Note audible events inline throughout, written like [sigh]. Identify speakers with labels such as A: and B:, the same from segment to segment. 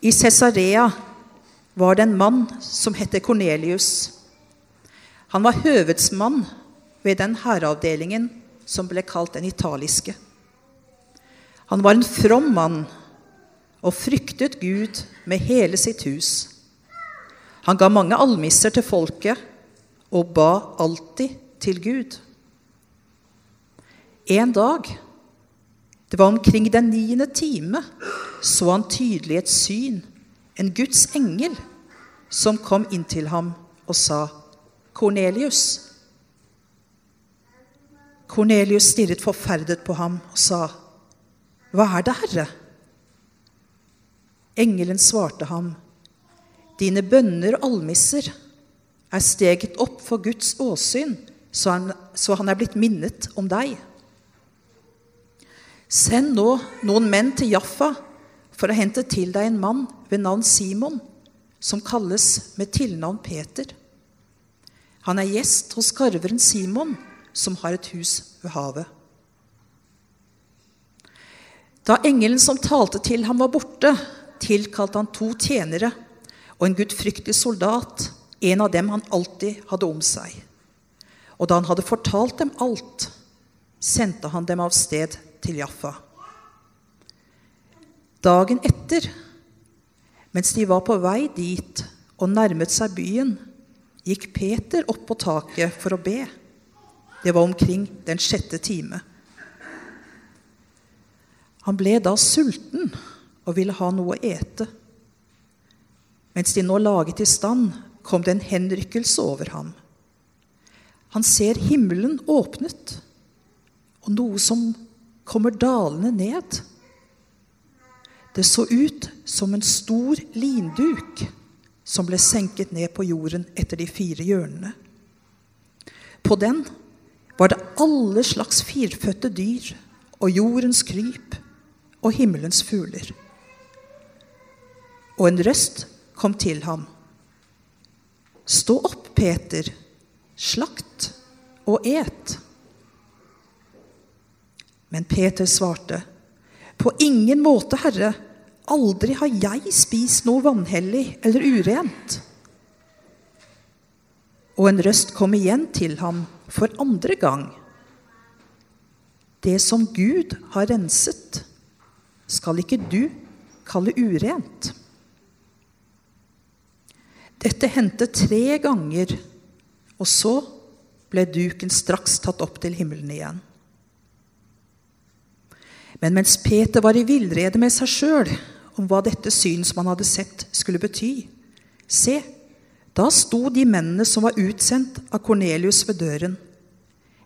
A: I Cesarea var det en mann som het Kornelius. Han var høvedsmann ved den hæravdelingen som ble kalt den italiske. Han var en from mann og fryktet Gud med hele sitt hus. Han ga mange almisser til folket og ba alltid til Gud. En dag, det var omkring den niende time, så han tydelig et syn, en Guds engel, som kom inn til ham og sa, 'Kornelius.' Kornelius stirret forferdet på ham og sa, 'Hva er det, Herre?' Engelen svarte ham, 'Dine bønner og almisser er steget opp for Guds åsyn, så han, så han er blitt minnet om deg.' Send nå noen menn til Jaffa for å hente til deg en mann ved navn Simon, som kalles med tilnavn Peter. Han er gjest hos karveren Simon, som har et hus ved havet. Da engelen som talte til ham, var borte, tilkalte han to tjenere og en gudfryktig soldat, en av dem han alltid hadde om seg. Og da han hadde fortalt dem alt, sendte han dem av sted til Jaffa. Dagen etter, mens de var på vei dit og nærmet seg byen, gikk Peter opp på taket for å be. Det var omkring den sjette time. Han ble da sulten og ville ha noe å ete. Mens de nå laget i stand, kom det en henrykkelse over ham. Han ser himmelen åpnet, og noe som kommer dalende ned. Det så ut som en stor linduk som ble senket ned på jorden etter de fire hjørnene. På den var det alle slags firfødte dyr og jordens kryp og himmelens fugler. Og en røst kom til ham. Stå opp, Peter, slakt og et. Men Peter svarte, På ingen måte, Herre, aldri har jeg spist noe vanhellig eller urent. Og en røst kom igjen til ham for andre gang. Det som Gud har renset, skal ikke du kalle urent. Dette hendte tre ganger, og så ble duken straks tatt opp til himmelen igjen. Men mens Peter var i villrede med seg sjøl om hva dette syn som han hadde sett, skulle bety, se, da sto de mennene som var utsendt av Kornelius ved døren.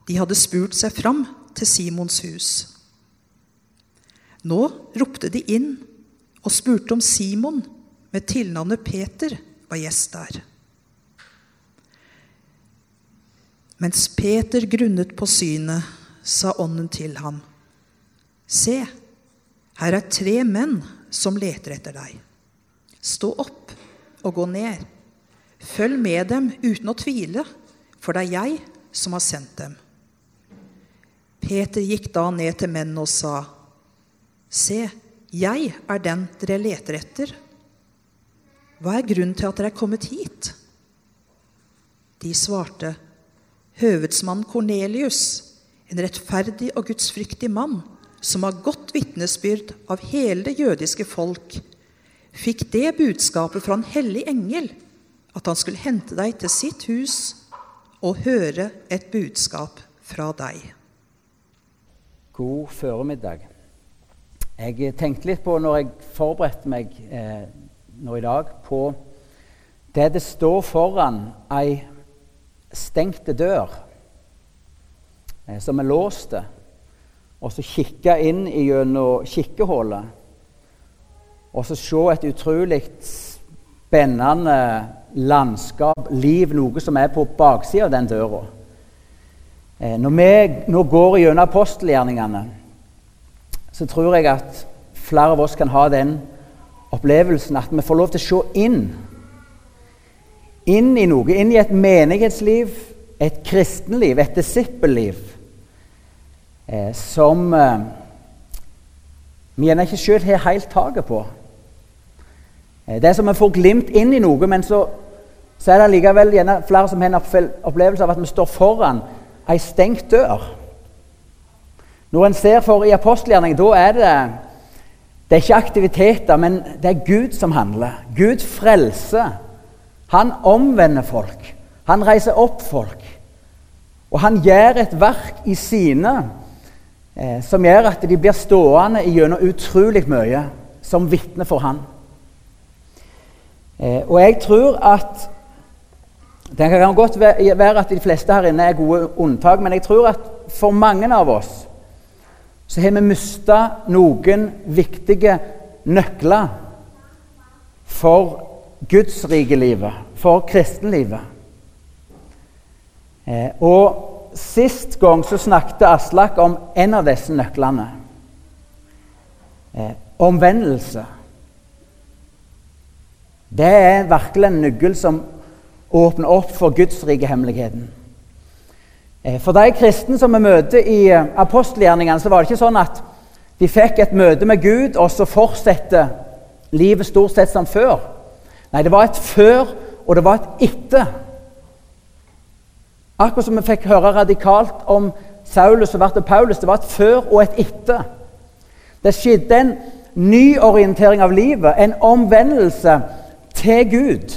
A: De hadde spurt seg fram til Simons hus. Nå ropte de inn og spurte om Simon med tilnavnet Peter var gjest der. Mens Peter grunnet på synet, sa ånden til ham. Se, her er tre menn som leter etter deg. Stå opp og gå ned. Følg med dem uten å tvile, for det er jeg som har sendt dem. Peter gikk da ned til mennene og sa, Se, jeg er den dere leter etter. Hva er grunnen til at dere er kommet hit? De svarte, Høvedsmann Kornelius, en rettferdig og gudsfryktig mann, som har godt vitnesbyrd av hele det jødiske folk, fikk det budskapet fra en hellig engel at han skulle hente deg til sitt hus og høre et budskap fra deg.
B: God føremiddag. Jeg tenkte litt på når jeg forberedte meg eh, nå i dag, på det det står foran ei stengte dør eh, som er låst og så kikke inn gjennom kikkehullet. Og så se et utrolig spennende landskap, liv, noe som er på baksida av den døra. Eh, når vi nå går gjennom apostelgjerningene, så tror jeg at flere av oss kan ha den opplevelsen at vi får lov til å se inn. Inn i noe. Inn i et menighetsliv, et kristenliv, et disippelliv eh, som eh, vi gjerne ikke sjøl har helt taket på. Eh, det er som vi får glimt inn i noe, men så, så er det likevel flere som har en opplevelse av at vi står foran ei stengt dør. Når en ser for i apostelgjerning, da er det det er ikke aktiviteter, men det er Gud som handler. Gud frelser. Han omvender folk. Han reiser opp folk. Og han gjør et verk i sine som gjør at de blir stående gjennom utrolig mye som vitne for han. Eh, og jeg tror at Det kan godt være at de fleste her inne er gode unntak, men jeg tror at for mange av oss så har vi mista noen viktige nøkler for gudsrikelivet, for kristenlivet. Eh, og Sist gang så snakket Aslak om en av disse nøklene. Eh, omvendelse. Det er virkelig en nøkkel som åpner opp for Guds rike hemmeligheten. Eh, for de kristne som vi møter i eh, apostelgjerningene, så var det ikke sånn at de fikk et møte med Gud, og så fortsetter livet stort sett som før. Nei, det var et før, og det var et etter. Akkurat som vi fikk høre radikalt om Saulus og ble Paulus. Det var et før og et etter. Det skjedde en ny orientering av livet, en omvendelse til Gud.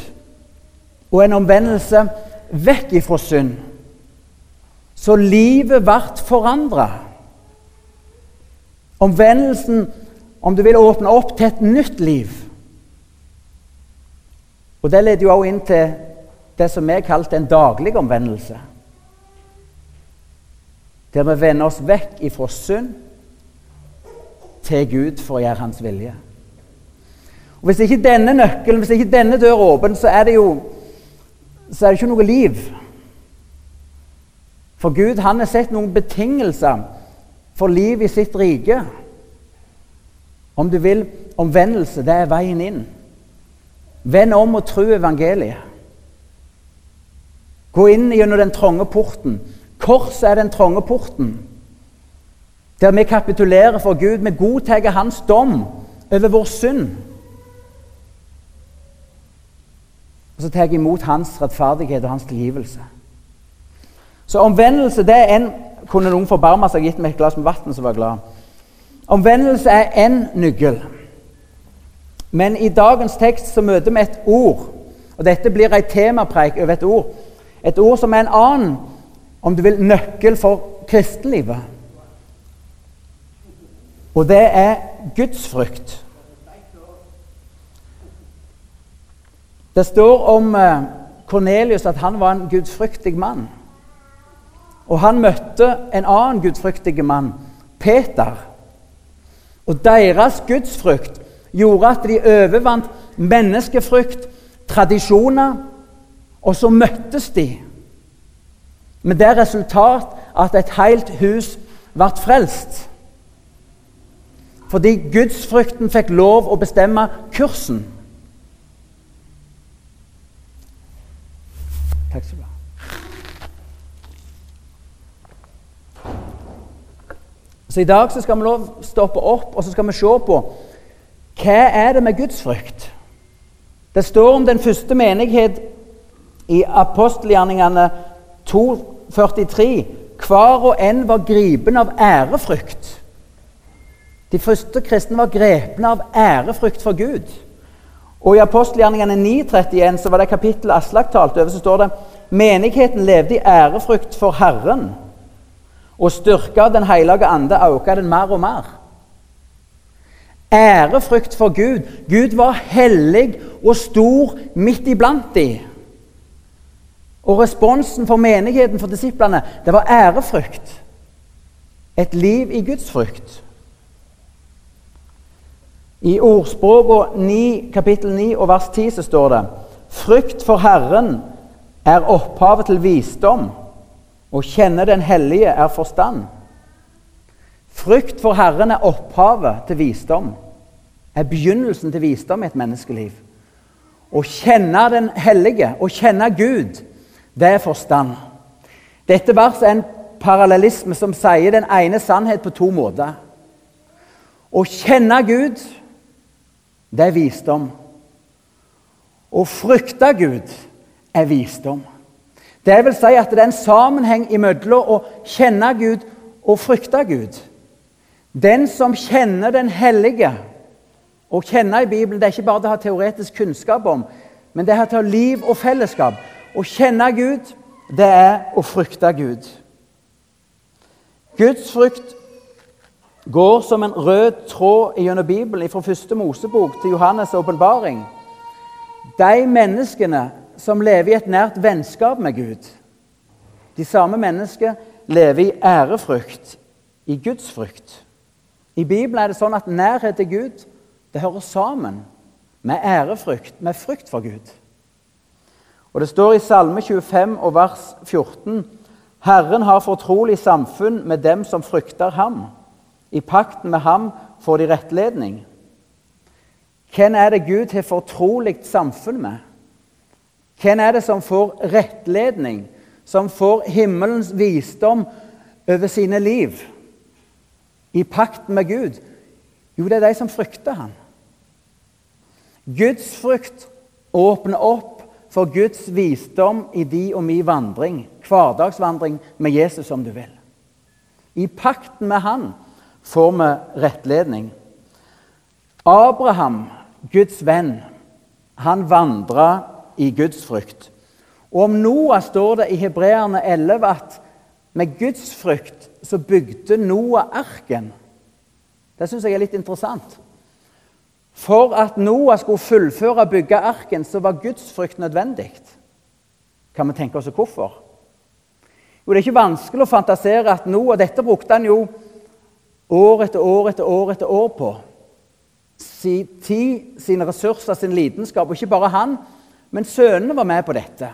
B: Og en omvendelse vekk ifra synd. Så livet ble forandra. Omvendelsen, om du vil, åpne opp til et nytt liv. Og Det leder jo også inn til det som vi kalte en daglig omvendelse. Der vi vender oss vekk ifra synd til Gud for å gjøre Hans vilje. Og Hvis ikke denne nøkkelen, hvis ikke denne dør åpen, så er det jo så er det ikke noe liv. For Gud han har sett noen betingelser for liv i sitt rike. Om du vil, omvendelse, det er veien inn. Vend om og tro evangeliet. Gå inn gjennom den trange porten. Korset er den trange porten. Der vi kapitulerer for Gud. Vi godtar Hans dom over vår synd. Og så tar jeg imot hans rettferdighet og hans tilgivelse. Så omvendelse det er en Kunne noen forbarme seg og gitt meg et glass med vann, så var jeg glad. Omvendelse er én nøkkel. Men i dagens tekst så møter vi et ord. Og dette blir ei temapreik over et ord. Et ord som er en annen, om du vil, nøkkel for kristenlivet. Og det er gudsfrykt. Det står om Kornelius eh, at han var en gudfryktig mann. Og han møtte en annen gudfryktig mann, Peter. Og deres gudsfrykt gjorde at de overvant menneskefrykt, tradisjoner, og så møttes de. Med det resultat at et helt hus ble frelst. Fordi gudsfrykten fikk lov å bestemme kursen. Takk skal du ha. Så I dag så skal vi lov stoppe opp og så skal vi se på hva er det med gudsfrykt. Det står om den første menighet i apostelgjerningene 2,43. Hver og en var gripen av ærefrykt. De første kristne var grepne av ærefrykt for Gud. Og I apostelgjerningene 9,31 så var det kapittel Aslak talte over, så står det menigheten levde i ærefrykt for Herren, og styrka Den hellige ande auka den mer og mer. Ærefrykt for Gud. Gud var hellig og stor midt iblant dem. Og responsen for menigheten, for disiplene, det var ærefrykt. Et liv i Guds frykt. I ordspråket 9, kapittel 9 og vers 10 så står det Frykt for Herren er opphavet til visdom, og kjenne Den hellige er forstand. Frykt for Herren er opphavet til visdom, er begynnelsen til visdom i et menneskeliv. Å kjenne Den hellige, å kjenne Gud, det er forstand. Dette verset er en parallellisme som sier den ene sannhet på to måter. Å kjenne Gud det er visdom. Å frykte Gud er visdom. Det vil si at det er en sammenheng imellom å kjenne Gud og frykte Gud. Den som kjenner den hellige Å kjenne i Bibelen det er ikke bare det å ha teoretisk kunnskap om, men det er å ha liv og fellesskap. Å kjenne Gud, det er å frykte Gud. Guds frykt går som en rød tråd gjennom Bibelen fra første Mosebok til Johannes' åpenbaring. De menneskene som lever i et nært vennskap med Gud, de samme menneskene lever i ærefrykt, i Guds frykt. I Bibelen er det sånn at nærhet til Gud det hører sammen med ærefrykt, med frykt for Gud. Og Det står i Salme 25 og vers 14.: Herren har fortrolig samfunn med dem som frykter ham. I pakten med ham får de rettledning. Hvem er det Gud har fortrolig samfunn med? Hvem er det som får rettledning, som får himmelens visdom over sine liv i pakten med Gud? Jo, det er de som frykter ham. Guds frykt åpner opp for Guds visdom i de og mi vandring, hverdagsvandring med Jesus, om du vil. I pakten med Han får vi rettledning. Abraham, Guds venn, han vandra i Guds frykt. Og om Noah står det i Hebreerne 11 at med Guds frykt så bygde Noah arken. Det syns jeg er litt interessant. For at Noah skulle fullføre å bygge arken, så var Guds frykt nødvendig. Kan vi tenke oss hvorfor? Jo, Det er ikke vanskelig å fantasere at Noah Dette brukte han jo år etter år etter år etter år på. Sin tid, sine ressurser, sin lidenskap. Og ikke bare han, men sønnene var med på dette.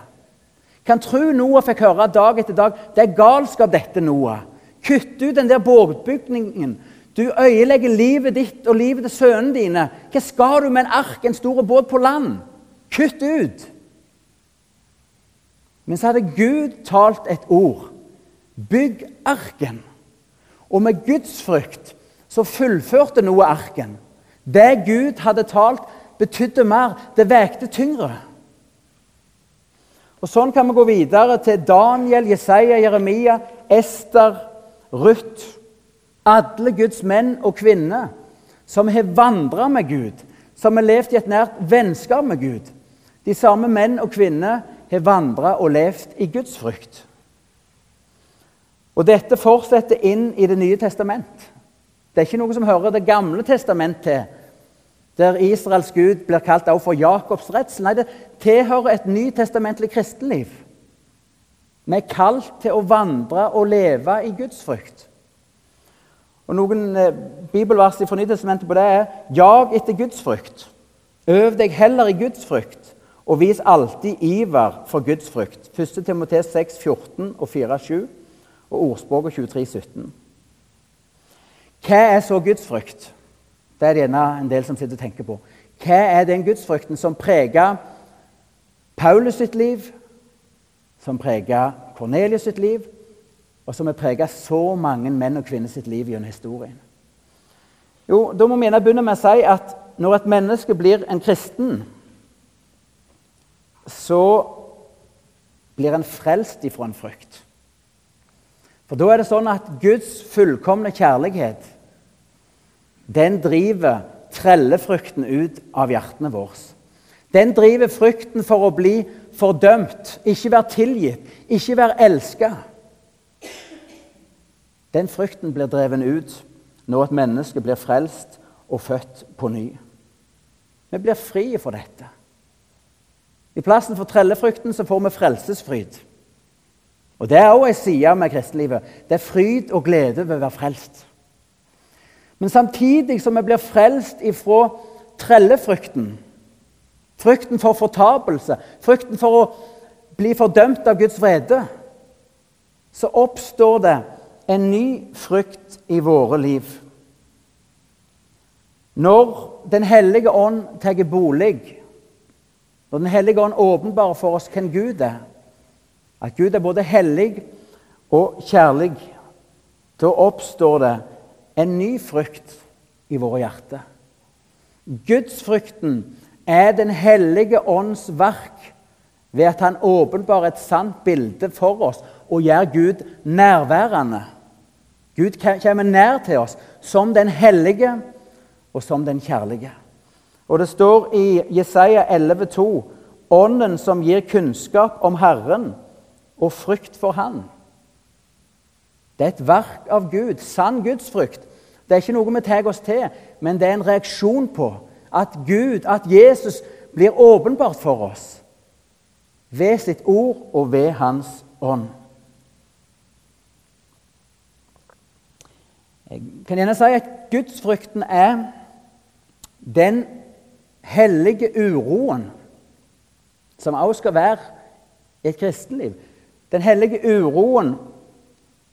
B: Kan tro Noah fikk høre dag etter dag det er galskap, dette, Noah. Kutt ut den der båtbygningen. Du øyelegger livet ditt og livet til sønnene dine. Hva skal du med en ark, en stor båt på land? Kutt ut! Men så hadde Gud talt et ord. Bygg arken. Og med Guds frykt så fullførte Noah arken. Det Gud hadde talt, betydde mer. Det vekte tyngre. Og Sånn kan vi gå videre til Daniel, Jesaja, Jeremia, Ester, Ruth. Alle Guds menn og kvinner som har vandra med Gud, som har levd i et nært vennskap med Gud. De samme menn og kvinner har vandra og levd i Guds frykt. Og Dette fortsetter inn i Det nye testament. Det er ikke noe som hører Det gamle testament til der Israels Gud blir kalt også for Jakobs redsel. Nei, det tilhører et nytestamentlig kristenliv. Vi er kalt til å vandre og leve i Guds frykt. Og Noen eh, bibelvers fra Nytestamentet på det er Jag etter Guds frykt. Øv deg heller i Guds frykt, og vis alltid iver for Guds frykt. 1. Timotes 6, 14 og 4, 7, og Ordspråket 23, 17. Hva er så Guds frykt? Det er det gjerne en del som sitter og tenker på. Hva er den gudsfrykten som preger Paulus sitt liv, som preger Kornelius sitt liv, og som har preget så mange menn og kvinner sitt liv gjennom historien? Jo, Da må vi begynne med å si at når et menneske blir en kristen, så blir en frelst ifra en frykt. For da er det sånn at Guds fullkomne kjærlighet den driver trellefrykten ut av hjertene våre. Den driver frykten for å bli fordømt, ikke være tilgitt, ikke være elska. Den frykten blir dreven ut når et menneske blir frelst og født på ny. Vi blir fri for dette. I plassen for trellefrykten så får vi frelsesfryd. Og Det er òg ei side med kristenlivet. Det er fryd og glede ved å være frelst. Men samtidig som vi blir frelst ifra trellefrykten, frykten for fortapelse, frykten for å bli fordømt av Guds vrede, så oppstår det en ny frykt i våre liv. Når Den hellige ånd tar bolig, når Den hellige ånd åpenbarer for oss hvem Gud er, at Gud er både hellig og kjærlig, da oppstår det en ny frykt i våre hjerter. Gudsfrykten er Den hellige ånds verk ved at han åpenbarer et sant bilde for oss og gjør Gud nærværende. Gud kommer nær til oss som den hellige og som den kjærlige. Og Det står i Jesaja 11,2.: Ånden som gir kunnskap om Herren og frykt for Han. Det er et verk av Gud, sann gudsfrykt. Det er ikke noe vi tar oss til, men det er en reaksjon på at Gud, at Jesus, blir åpenbart for oss ved sitt ord og ved Hans ånd. Jeg kan gjerne si at gudsfrykten er den hellige uroen som også skal være i et kristenliv. Den hellige uroen,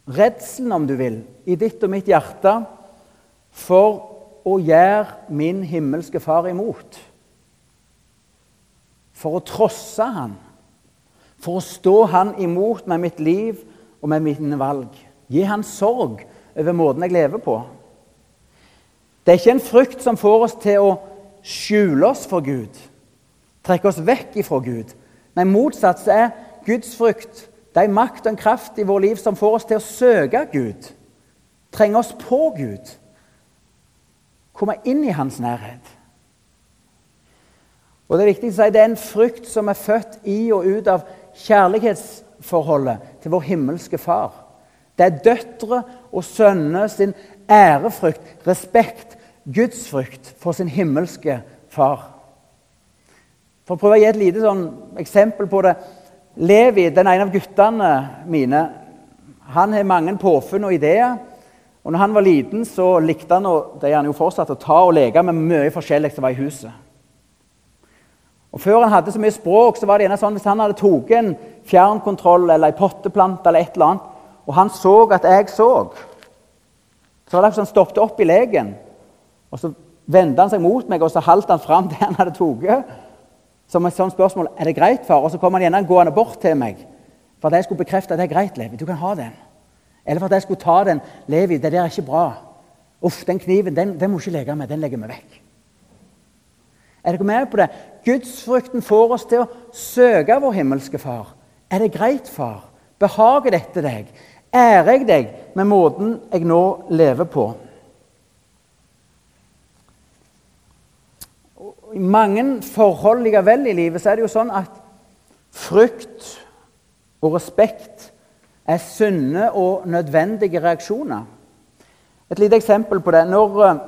B: redselen om du vil, i ditt og mitt hjerte for å gjøre min himmelske far imot. For å trosse han. For å stå han imot med mitt liv og med mine valg. Gi han sorg over måten jeg lever på. Det er ikke en frykt som får oss til å skjule oss for Gud, trekke oss vekk ifra Gud. Nei, motsatt så er Guds frykt det er makt og en kraft i vårt liv som får oss til å søke Gud, trenge oss på Gud, komme inn i Hans nærhet. Og Det er viktig å si det er en frykt som er født i og ut av kjærlighetsforholdet til vår himmelske Far. Det er døtre og sønner sin ærefrykt, respekt, gudsfrykt for sin himmelske far. For å prøve å gi et lite sånn eksempel på det Levi, den ene av guttene mine, han har mange påfunn og ideer. Og når han var liten, så likte han og det er han jo fortsatt, å ta og leke med mye forskjellig som var i huset. Og Før han hadde så mye språk, så var det gjerne sånn hvis han hadde tatt en fjernkontroll eller en potteplante eller et eller annet, og han så at jeg så. Så var det akkurat han stoppet opp i legen. Og Så vendte han seg mot meg og så holdt han fram [laughs] det han hadde tatt. Som et sånt spørsmål er det greit far? Og så kom han gjerne gående bort til meg for at jeg skulle bekrefte at det er greit, Levi. Du kan ha den. Eller for at jeg skulle ta den. Levi, det der er ikke bra. Uff, den kniven den, den må ikke leke med. Den legger vi vekk. Er dere med på det? Gudsfrykten får oss til å søke vår himmelske Far. Er det greit, far? Behager dette deg? Ærer jeg deg med måten jeg nå lever på. I mange forhold likevel i livet så er det jo sånn at frykt og respekt er sunne og nødvendige reaksjoner. Et lite eksempel på det. Når, eh,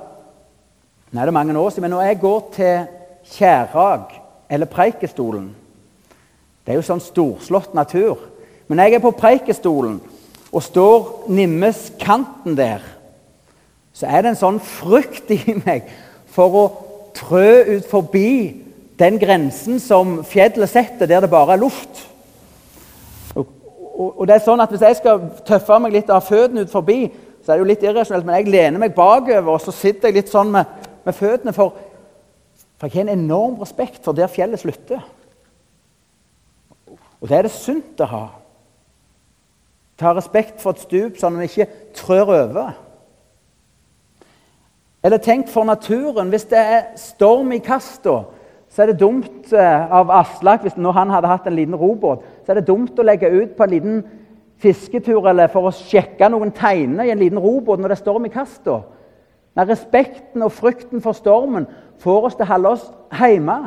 B: nei, det er mange år siden, men når jeg går til Kjærag eller Preikestolen Det er jo sånn storslått natur. Men når jeg er på Preikestolen og står nimmes kanten der, så er det en sånn frykt i meg for å trø ut forbi den grensen som fjellet setter, der det bare er luft. Og, og, og, det er sånn at Hvis jeg skal tøffe meg litt av føttene ut forbi, så er det jo litt irrasjonelt, men jeg lener meg bakover og så sitter jeg litt sånn med, med føttene. For, for jeg har en enorm respekt for der fjellet slutter. Og det er det sunt å ha. Ta respekt for et stup, sånn at vi ikke trør over. Eller tenk for naturen. Hvis det er storm i kasta, så er det dumt eh, av Aslak hvis når han hadde hatt en liten robåt, så er det dumt å legge ut på en liten fisketur eller for å sjekke noen teiner i en liten robåt når det er storm i kasta. Respekten og frykten for stormen får oss til å holde oss hjemme.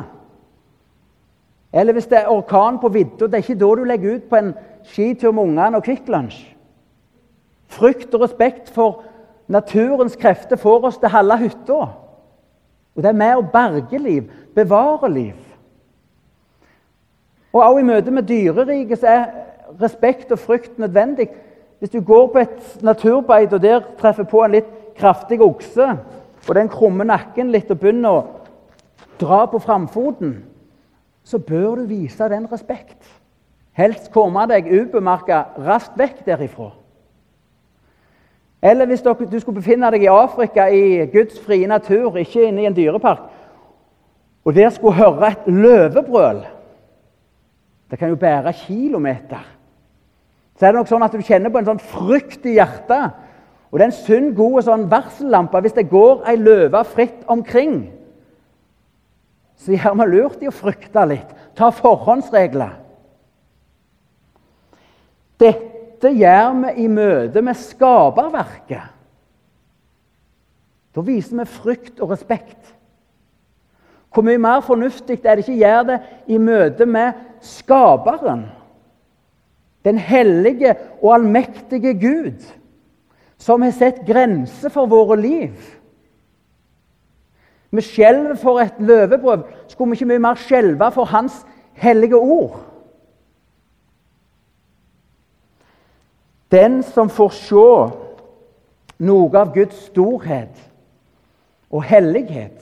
B: Eller hvis det er orkan på vidda, det er ikke da du legger ut på en skitur med ungene og Kvikk Lunsj. Frykt og respekt for naturens krefter får oss til halve hytta. Og det er med å berge liv, bevare liv. Og også i møte med dyreriket er respekt og frykt nødvendig. Hvis du går på et naturbeid og der treffer på en litt kraftig okse, og den krummer nakken litt og begynner å dra på framfoten, så bør du vise den respekt. Helst komme deg ubemerka raskt vekk derifra. Eller hvis du skulle befinne deg i Afrika, i Guds frie natur, ikke inne i en dyrepark, og der skulle høre et løvebrøl Det kan jo bære kilometer. Så er det nok sånn at du kjenner på en sånn frykt i hjertet. Og det er en sunn, god sånn varsellampe hvis det går ei løve fritt omkring. så gjør vi lurt i å frykte litt. Ta forhåndsregler. Dette gjør vi i møte med skaperverket. Da viser vi frykt og respekt. Hvor mye mer fornuftig er det ikke å gjøre det i møte med Skaperen? Den hellige og allmektige Gud, som har sett grenser for våre liv. Vi skjelver for et løvebrød. Skulle vi ikke mye mer skjelve for Hans hellige ord? Den som får se noe av Guds storhet og hellighet,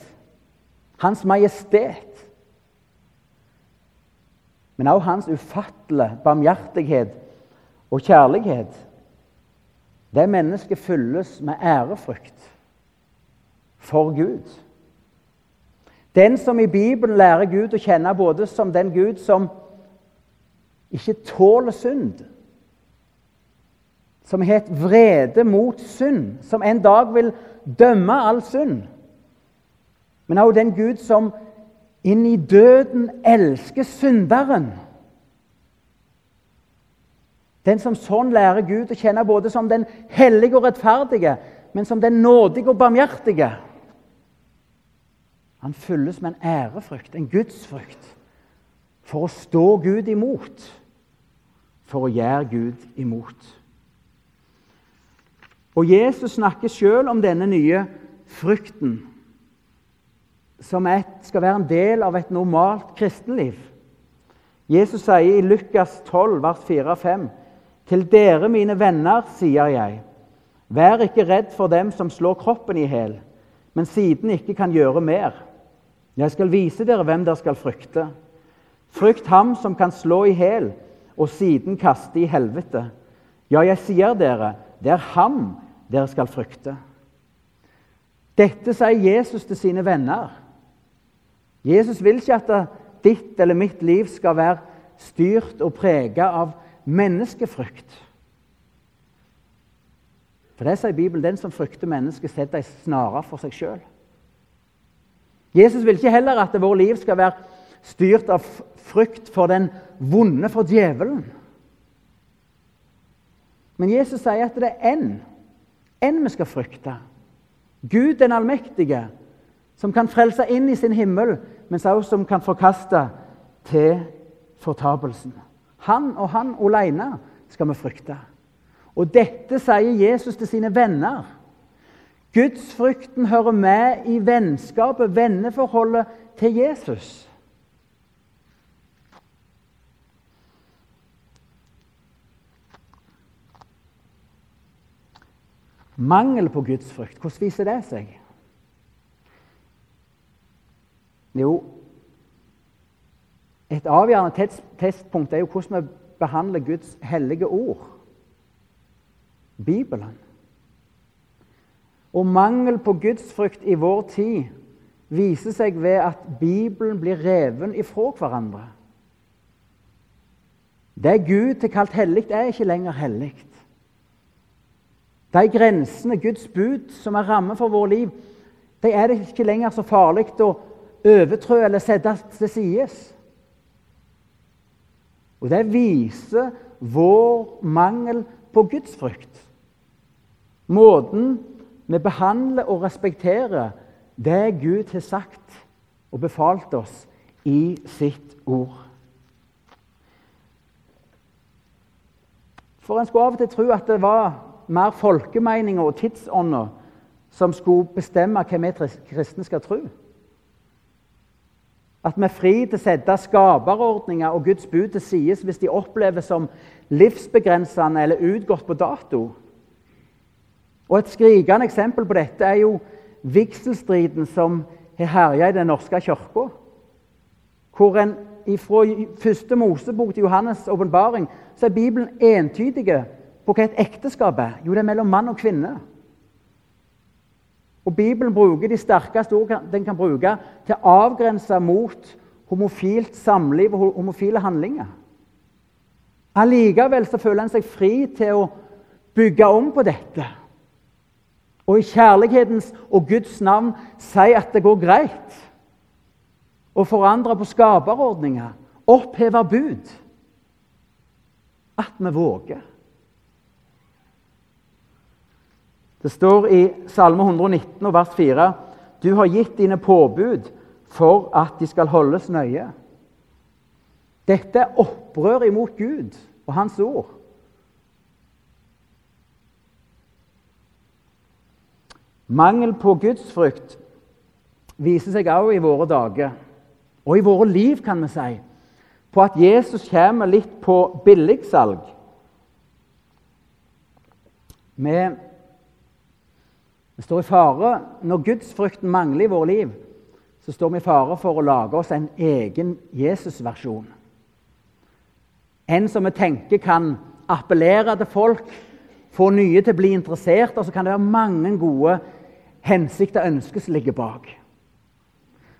B: hans majestet, men også hans ufattelige barmhjertighet og kjærlighet, det mennesket fylles med ærefrykt for Gud. Den som i Bibelen lærer Gud å kjenne både som den Gud som ikke tåler synd, som het vrede mot synd, som en dag vil dømme all synd. Men også den Gud som inn i døden elsker synderen. Den som sånn lærer Gud å kjenne både som den hellige og rettferdige, men som den nådige og barmhjertige. Han fylles med en ærefrykt, en gudsfrykt, for å stå Gud imot, for å gjøre Gud imot. Og Jesus snakker sjøl om denne nye frykten, som et, skal være en del av et normalt kristenliv. Jesus sier i Lukas 12, vers 4-5.: Til dere, mine venner, sier jeg, vær ikke redd for dem som slår kroppen i hæl, men siden ikke kan gjøre mer. Jeg skal vise dere hvem dere skal frykte. Frykt ham som kan slå i hæl og siden kaste i helvete. Ja, jeg sier dere, det er ham dere skal frykte. Dette sier Jesus til sine venner. Jesus vil ikke at ditt eller mitt liv skal være styrt og preget av menneskefrykt. For det sier Bibelen, den som frykter mennesket, setter ei snare for seg sjøl. Jesus vil ikke heller at vårt liv skal være styrt av frykt for den vonde, for djevelen. Men Jesus sier at det er én enn vi skal frykte. Gud den allmektige, som kan frelse inn i sin himmel, men også som kan forkaste til fortapelsen. Han og han alene skal vi frykte. Og dette sier Jesus til sine venner. Gudsfrykten hører med i vennskapet, venneforholdet til Jesus. Mangel på gudsfrykt, hvordan viser det seg? Jo, et avgjørende testpunkt er jo hvordan vi behandler Guds hellige ord, Bibelen. Og mangel på gudsfrykt i vår tid viser seg ved at Bibelen blir reven ifra hverandre. Det Gud har kalt hellig, er ikke lenger hellig. De grensene, Guds bud, som er ramme for vårt liv, de er det ikke lenger så farlig å overtrø eller sette til side. Og det viser vår mangel på gudsfrykt. Måten vi behandler og respekterer det Gud har sagt og befalt oss i sitt ord. For en skulle av og til tro at det var mer folkemeninger og tidsånder som skulle bestemme hva vi kristne skal tro. At vi er fri til å sette skaperordninger og Guds bud til side hvis de oppleves som livsbegrensende eller utgått på dato. Og Et skrikende eksempel på dette er jo vigselstriden som har herja i Den norske kirka. Hvor en fra første Mosebok til Johannes' åpenbaring så er Bibelen entydige på hva et ekteskap er. Jo, det er mellom mann og kvinne. Og Bibelen bruker de sterkeste ord den kan bruke til å avgrense mot homofilt samliv og homofile handlinger. Allikevel så føler en seg fri til å bygge om på dette. Og i kjærlighetens og Guds navn si at det går greit. Å forandre på skaperordninger, oppheve bud. At vi våger. Det står i Salme 119 vers 4 Du har gitt dine påbud for at de skal holdes nøye. Dette er opprør imot Gud og Hans ord. Mangel på gudsfrykt viser seg også i våre dager, og i våre liv, kan vi si, på at Jesus kommer litt på billigsalg. Vi, vi står i fare Når gudsfrykten mangler i våre liv, så står vi i fare for å lage oss en egen Jesus-versjon. En som vi tenker kan appellere til folk, få nye til å bli interessert. Og så kan det være mange gode hensikter og ønsker som ligger bak.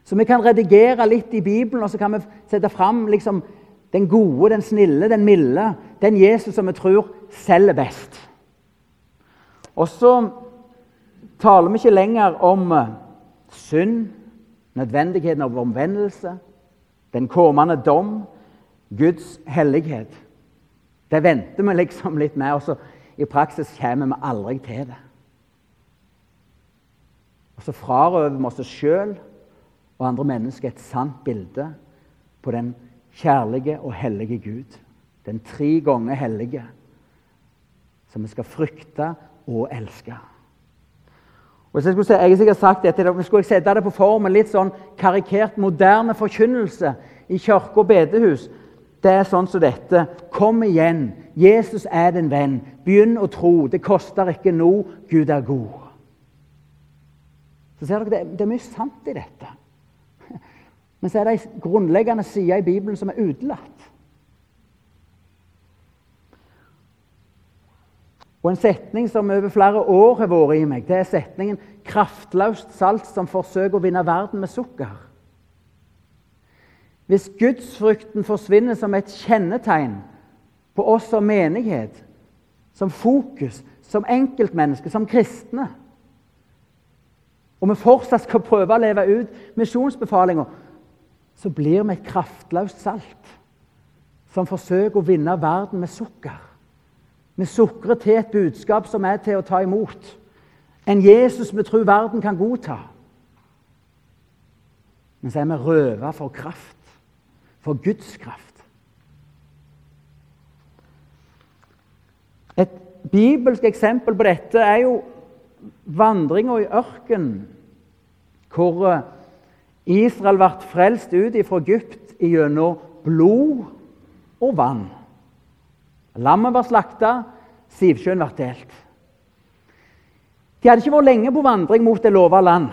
B: Så vi kan redigere litt i Bibelen og så kan vi sette fram liksom, den gode, den snille, den milde. Den Jesus som vi tror selger best. Og så taler vi ikke lenger om eh, synd, nødvendigheten av omvendelse, den kommende dom, Guds hellighet. Det venter vi liksom litt med, og så i praksis kommer vi aldri til det. Og så frarøver vi oss sjøl og andre mennesker et sant bilde på den kjærlige og hellige Gud. Den tre ganger hellige, som vi skal frykte og elske. Hvis Jeg skulle si, jeg sikkert sagt dette, men skulle sette det på formen litt sånn karikert moderne forkynnelse i kirke og bedehus, det er sånn som dette. Kom igjen. Jesus er din venn. Begynn å tro. Det koster ikke noe. Gud er god. Så ser dere, Det, det er mye sant i dette. Men så er det ei grunnleggende side i Bibelen som er utelatt. Og En setning som over flere år har vært i meg, det er setningen 'kraftløst salt som forsøker å vinne verden med sukker'. Hvis gudsfrykten forsvinner som et kjennetegn på oss som menighet, som fokus, som enkeltmennesker, som kristne Og vi fortsatt skal prøve å leve ut misjonsbefalinga, så blir vi et kraftløst salt som forsøker å vinne verden med sukker. Vi sukrer til et budskap som er til å ta imot. En Jesus vi tror verden kan godta. Men så er vi røva for kraft, for Guds kraft. Et bibelsk eksempel på dette er jo vandringa i ørkenen, hvor eh, Israel ble frelst ut fra Egypt gjennom blod og vann. Lammet var slakta, Sivsjøen ble delt. De hadde ikke vært lenge på vandring mot det lova land.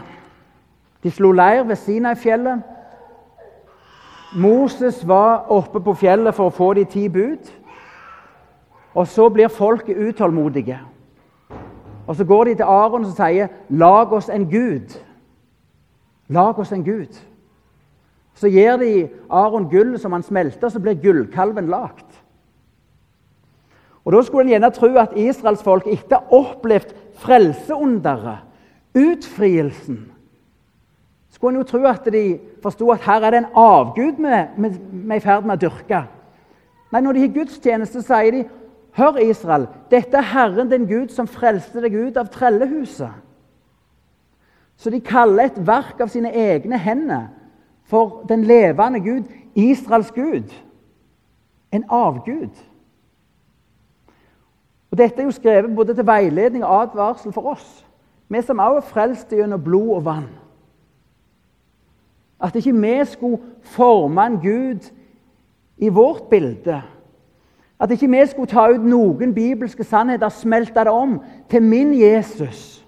B: De slo leir ved Sinai-fjellet. Moses var oppe på fjellet for å få de ti bud. Og så blir folket utålmodige. Og Så går de til Aron og sier, 'Lag oss en Gud'. Lag oss en Gud. Så gir de Aron gull som han smelter, så blir gullkalven lagt. Og Da skulle en gjerne tro at israelsfolk etter å ha opplevd frelseunderet, utfrielsen Skulle en jo tro at de forsto at her er det en avgud vi er i ferd med å dyrke. Nei, når de har gudstjeneste, sier de Hør, Israel, dette er Herren din Gud som frelste deg ut av trellehuset. Så de kaller et verk av sine egne hender for den levende Gud, Israels Gud. En avgud. Og Dette er jo skrevet både til veiledning og advarsel for oss, vi som også er frelst gjennom blod og vann. At ikke vi skulle forme en Gud i vårt bilde. At ikke vi skulle ta ut noen bibelske sannheter smelte det om til min Jesus.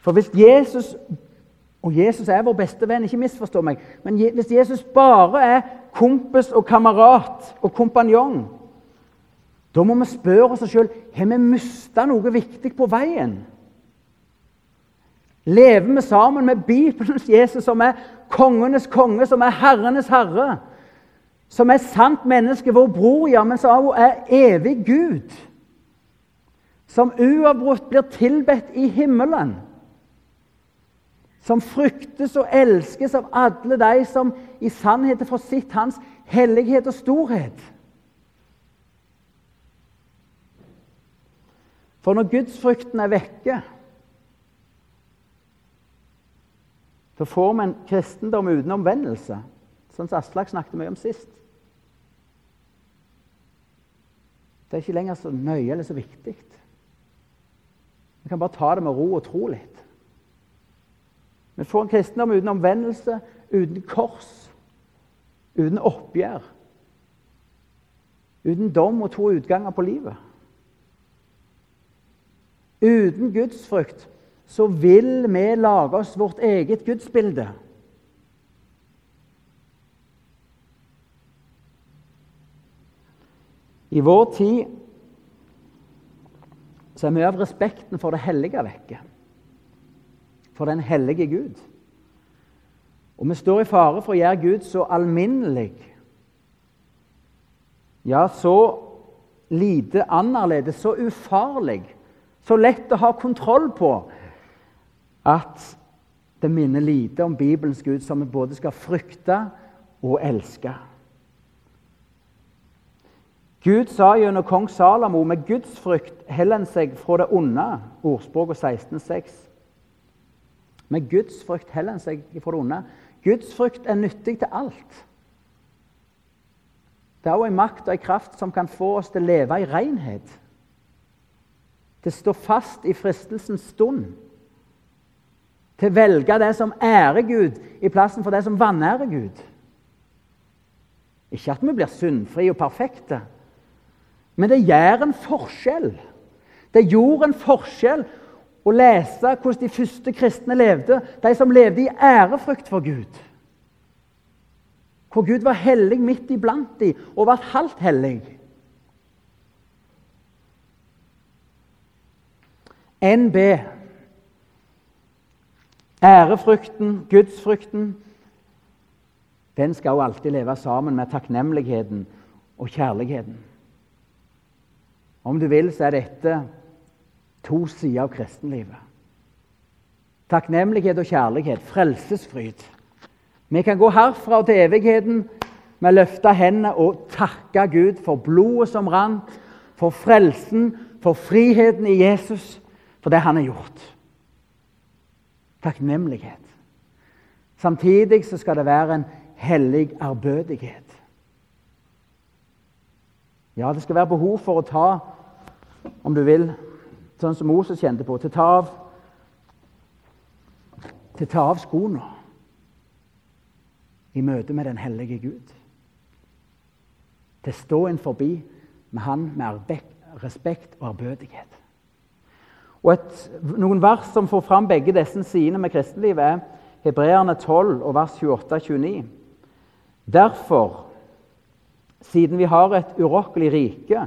B: For hvis Jesus Og Jesus er vår beste venn, ikke misforstå meg. Men hvis Jesus bare er kompis og kamerat og kompanjong. Da må vi spørre oss sjøl har vi mista noe viktig på veien. Lever vi sammen med Bibelens Jesus, som er kongenes konge, som er herrenes herre? Som er sant menneske, vår bror, ja, men som er evig Gud? Som uavbrutt blir tilbedt i himmelen? Som fryktes og elskes av alle de som i sannhet har fått sitt hans hellighet og storhet. For når gudsfrykten er vekke, så får vi en kristendom uten omvendelse, sånn som Aslak snakket mye om sist. Det er ikke lenger så nøye eller så viktig. Vi kan bare ta det med ro og tro litt. Vi får en kristendom uten omvendelse, uten kors, uten oppgjør. Uten dom og to utganger på livet. Uten gudsfrykt så vil vi lage oss vårt eget gudsbilde. I vår tid så er mye av respekten for det hellige vekke. For den hellige Gud. Og vi står i fare for å gjøre Gud så alminnelig, ja, så lite annerledes, så ufarlig, så lett å ha kontroll på, at det minner lite om Bibelens Gud, som vi både skal frykte og elske. Gud sa gjennom kong Salamo med gudsfrykt heller en seg fra det onde. Ordspråket 16,6. Med gudsfrykt heller enn seg fra det onde. Gudsfrykt er nyttig til alt. Det er òg en makt og en kraft som kan få oss til å leve i renhet. Til å stå fast i fristelsens stund. Til å velge det som ærer Gud, i plassen for det som vanærer Gud. Ikke at vi blir syndfrie og perfekte, men det gjør en forskjell. Det gjorde en forskjell å lese hvordan de første kristne levde, de som levde i ærefrykt for Gud. Hvor Gud var hellig midt iblant dem og var halvt hellig. NB Ærefrykten, gudsfrykten, den skal jo alltid leve sammen med takknemligheten og kjærligheten. Om du vil, så er dette to sider av kristenlivet. Takknemlighet og kjærlighet, frelsesfryd. Vi kan gå herfra til evigheten med å løfte hendene og takke Gud for blodet som rant, for frelsen, for friheten i Jesus, for det han har gjort. Takknemlighet. Samtidig så skal det være en hellig ærbødighet. Ja, det skal være behov for å ta om du vil, sånn som Moses kjente på, til å ta av, til ta av skoene i møte med den hellige Gud. Til å stå inn forbi med Han med respekt og ærbødighet. Og et, Noen vers som får fram begge disse sidene med kristenlivet, er Hebreerne 12 og vers 28-29. Derfor, siden vi har et urokkelig rike,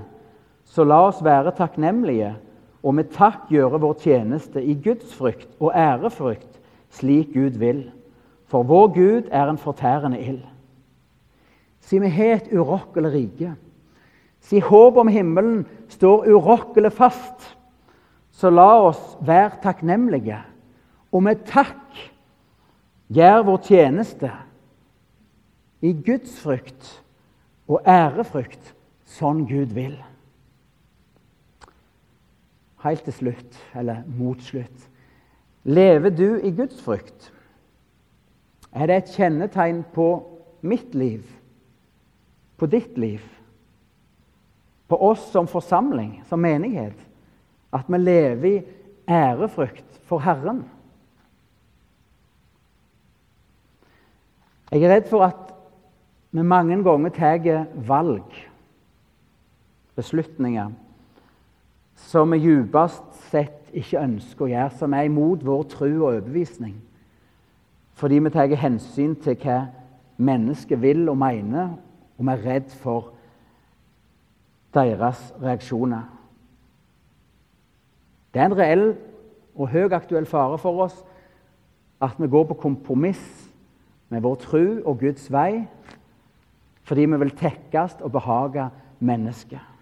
B: så la oss være takknemlige og med takk gjøre vår tjeneste i Guds frykt og ærefrykt, slik Gud vil. For vår Gud er en fortærende ild. Si vi har et urokkelig rike. Si håpet om himmelen står urokkelig fast. Så la oss være takknemlige, og med takk gjør vår tjeneste i Guds frykt og ærefrykt, sånn Gud vil helt til slutt, eller mot slutt. Lever du i Guds frykt? Er det et kjennetegn på mitt liv, på ditt liv, på oss som forsamling, som menighet, at vi lever i ærefrykt for Herren? Jeg er redd for at vi mange ganger tar valg, beslutninger, som vi djupest sett ikke ønsker å gjøre, som er imot vår tro og overbevisning. Fordi vi tar hensyn til hva mennesket vil og mener, og vi er redd for deres reaksjoner. Det er en reell og høyaktuell fare for oss at vi går på kompromiss med vår tro og Guds vei fordi vi vil tekkes og behage mennesket.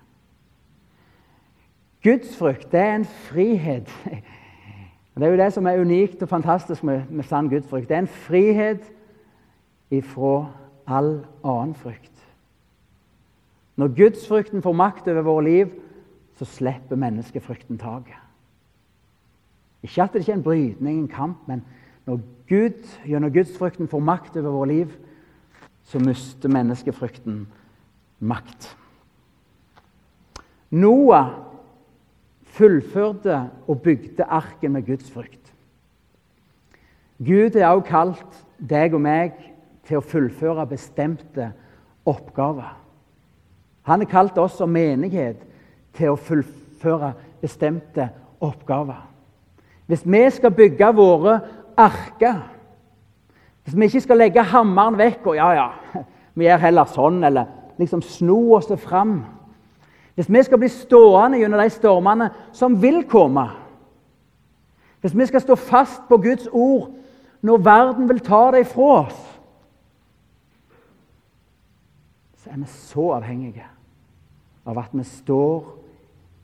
B: Gudsfrykt det er en frihet Det er jo det som er unikt og fantastisk med, med sann gudsfrykt. Det er en frihet ifra all annen frykt. Når gudsfrykten får makt over våre liv, så slipper menneskefrykten taket. Ikke at det ikke er en brytning, en kamp, men når Gud gjennom gudsfrykten får makt over våre liv, så mister menneskefrykten makt. Noah fullførte og bygde arken med Guds frykt. Gud er også kalt deg og meg til å fullføre bestemte oppgaver. Han har kalt oss som menighet til å fullføre bestemte oppgaver. Hvis vi skal bygge våre arker, hvis vi ikke skal legge hammeren vekk og ja, ja, [laughs] vi gjør heller sånn, eller liksom sno oss fram Hvis vi skal bli stående gjennom de stormene som vil komme Hvis vi skal stå fast på Guds ord når verden vil ta det ifra oss Så er vi så avhengige av at vi står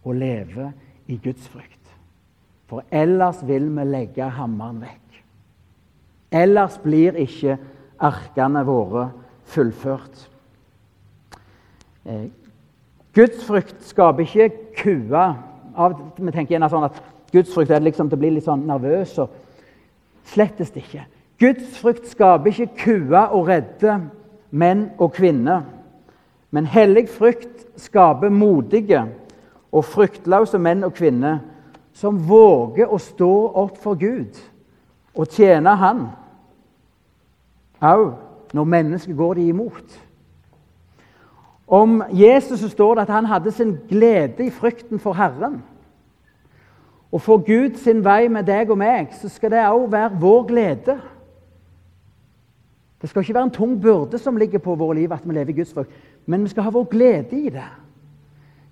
B: og lever i Guds frykt. For ellers vil vi legge hammeren vekk. Ellers blir ikke arkene våre fullført. Eh, gudsfrykt skaper ikke kuer. Vi tenker gjerne sånn at gudsfrykt er liksom til å bli litt sånn nervøs. og Slettest ikke. Gudsfrykt skaper ikke kua og redde menn og kvinner. Men hellig frykt skaper modige og fryktløse menn og kvinner som våger å stå opp for Gud og tjene Han, òg når mennesker går de imot. Om Jesus så står det at han hadde sin glede i frykten for Herren. Og får Gud sin vei med deg og meg, så skal det òg være vår glede. Det skal ikke være en tung byrde som ligger på våre liv, at vi lever i Guds frykt, men vi skal ha vår glede i det.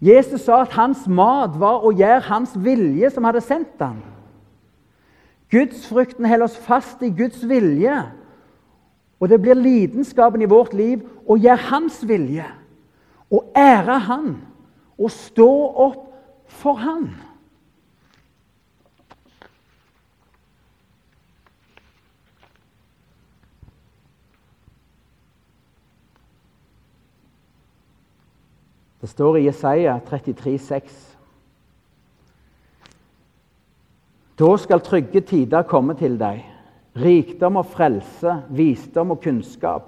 B: Jesus sa at hans mat var å gjøre hans vilje, som hadde sendt ham. Gudsfrykten holder oss fast i Guds vilje. Og det blir lidenskapen i vårt liv å gjøre hans vilje. Å ære han. Å stå opp for han. Det står i Jesaja 33, 6. Da skal trygge tider komme til deg, rikdom og frelse, visdom og kunnskap.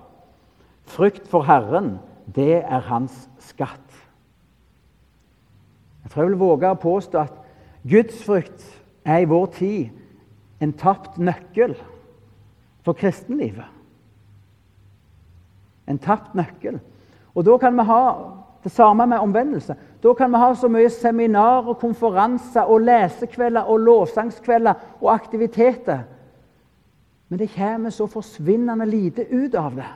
B: Frykt for Herren, det er hans skatt. Jeg tror jeg vil våge å påstå at gudsfrykt er i vår tid en tapt nøkkel for kristenlivet. En tapt nøkkel. Og da kan vi ha det samme med omvendelse. Da kan vi ha så mye seminar og konferanser og lesekvelder og lovsangskvelder og aktiviteter. Men det kommer så forsvinnende lite ut av det.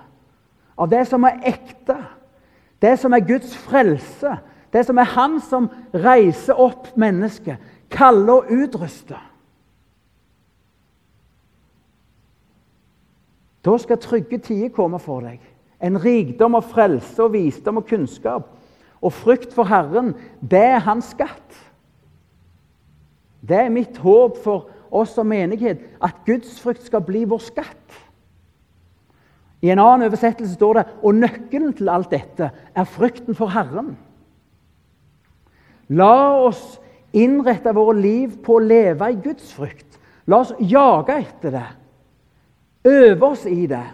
B: Av det som er ekte, det som er Guds frelse, det som er Han som reiser opp mennesket, kaller og utruster. Da skal trygge tider komme for deg. En rikdom og frelse og visdom og kunnskap. Og frykt for Herren, det er hans skatt. Det er mitt håp for oss som menighet, at Guds frykt skal bli vår skatt. I en annen oversettelse står det og nøkkelen til alt dette er frykten for Herren. La oss innrette våre liv på å leve i Guds frykt. La oss jage etter det, øve oss i det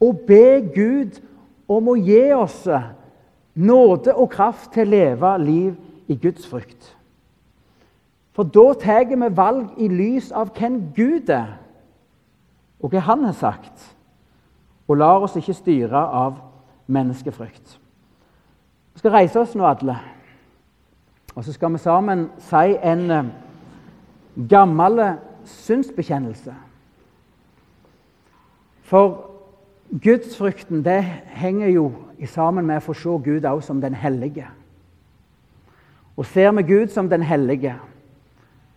B: og be Gud om å gi oss nåde og kraft til å leve liv i Guds frykt. For da tar vi valg i lys av hvem Gud er, og hva Han har sagt, og lar oss ikke styre av menneskefrykt. Vi skal reise oss nå, alle. Og så skal vi sammen si en eh, gammel synsbekjennelse. For gudsfrykten det henger jo sammen med å få se Gud også som den hellige. Og ser vi Gud som den hellige,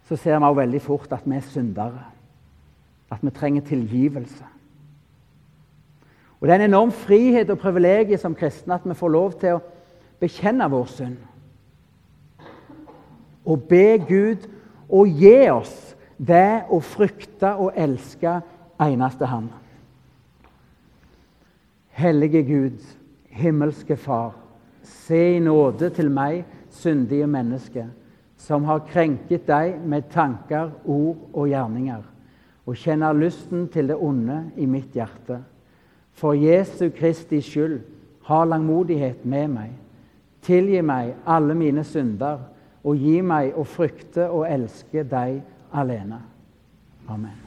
B: så ser vi også veldig fort at vi er syndere. At vi trenger tilgivelse. Og Det er en enorm frihet og privilegium som kristne at vi får lov til å bekjenne vår synd. Og be Gud å gi oss det å frykte og elske eneste Han. Hellige Gud, himmelske Far, se i nåde til meg, syndige menneske, som har krenket deg med tanker, ord og gjerninger, og kjenner lysten til det onde i mitt hjerte. For Jesu Kristi skyld, ha langmodighet med meg. Tilgi meg alle mine synder, og gi meg å frykte og elske deg alene. Amen.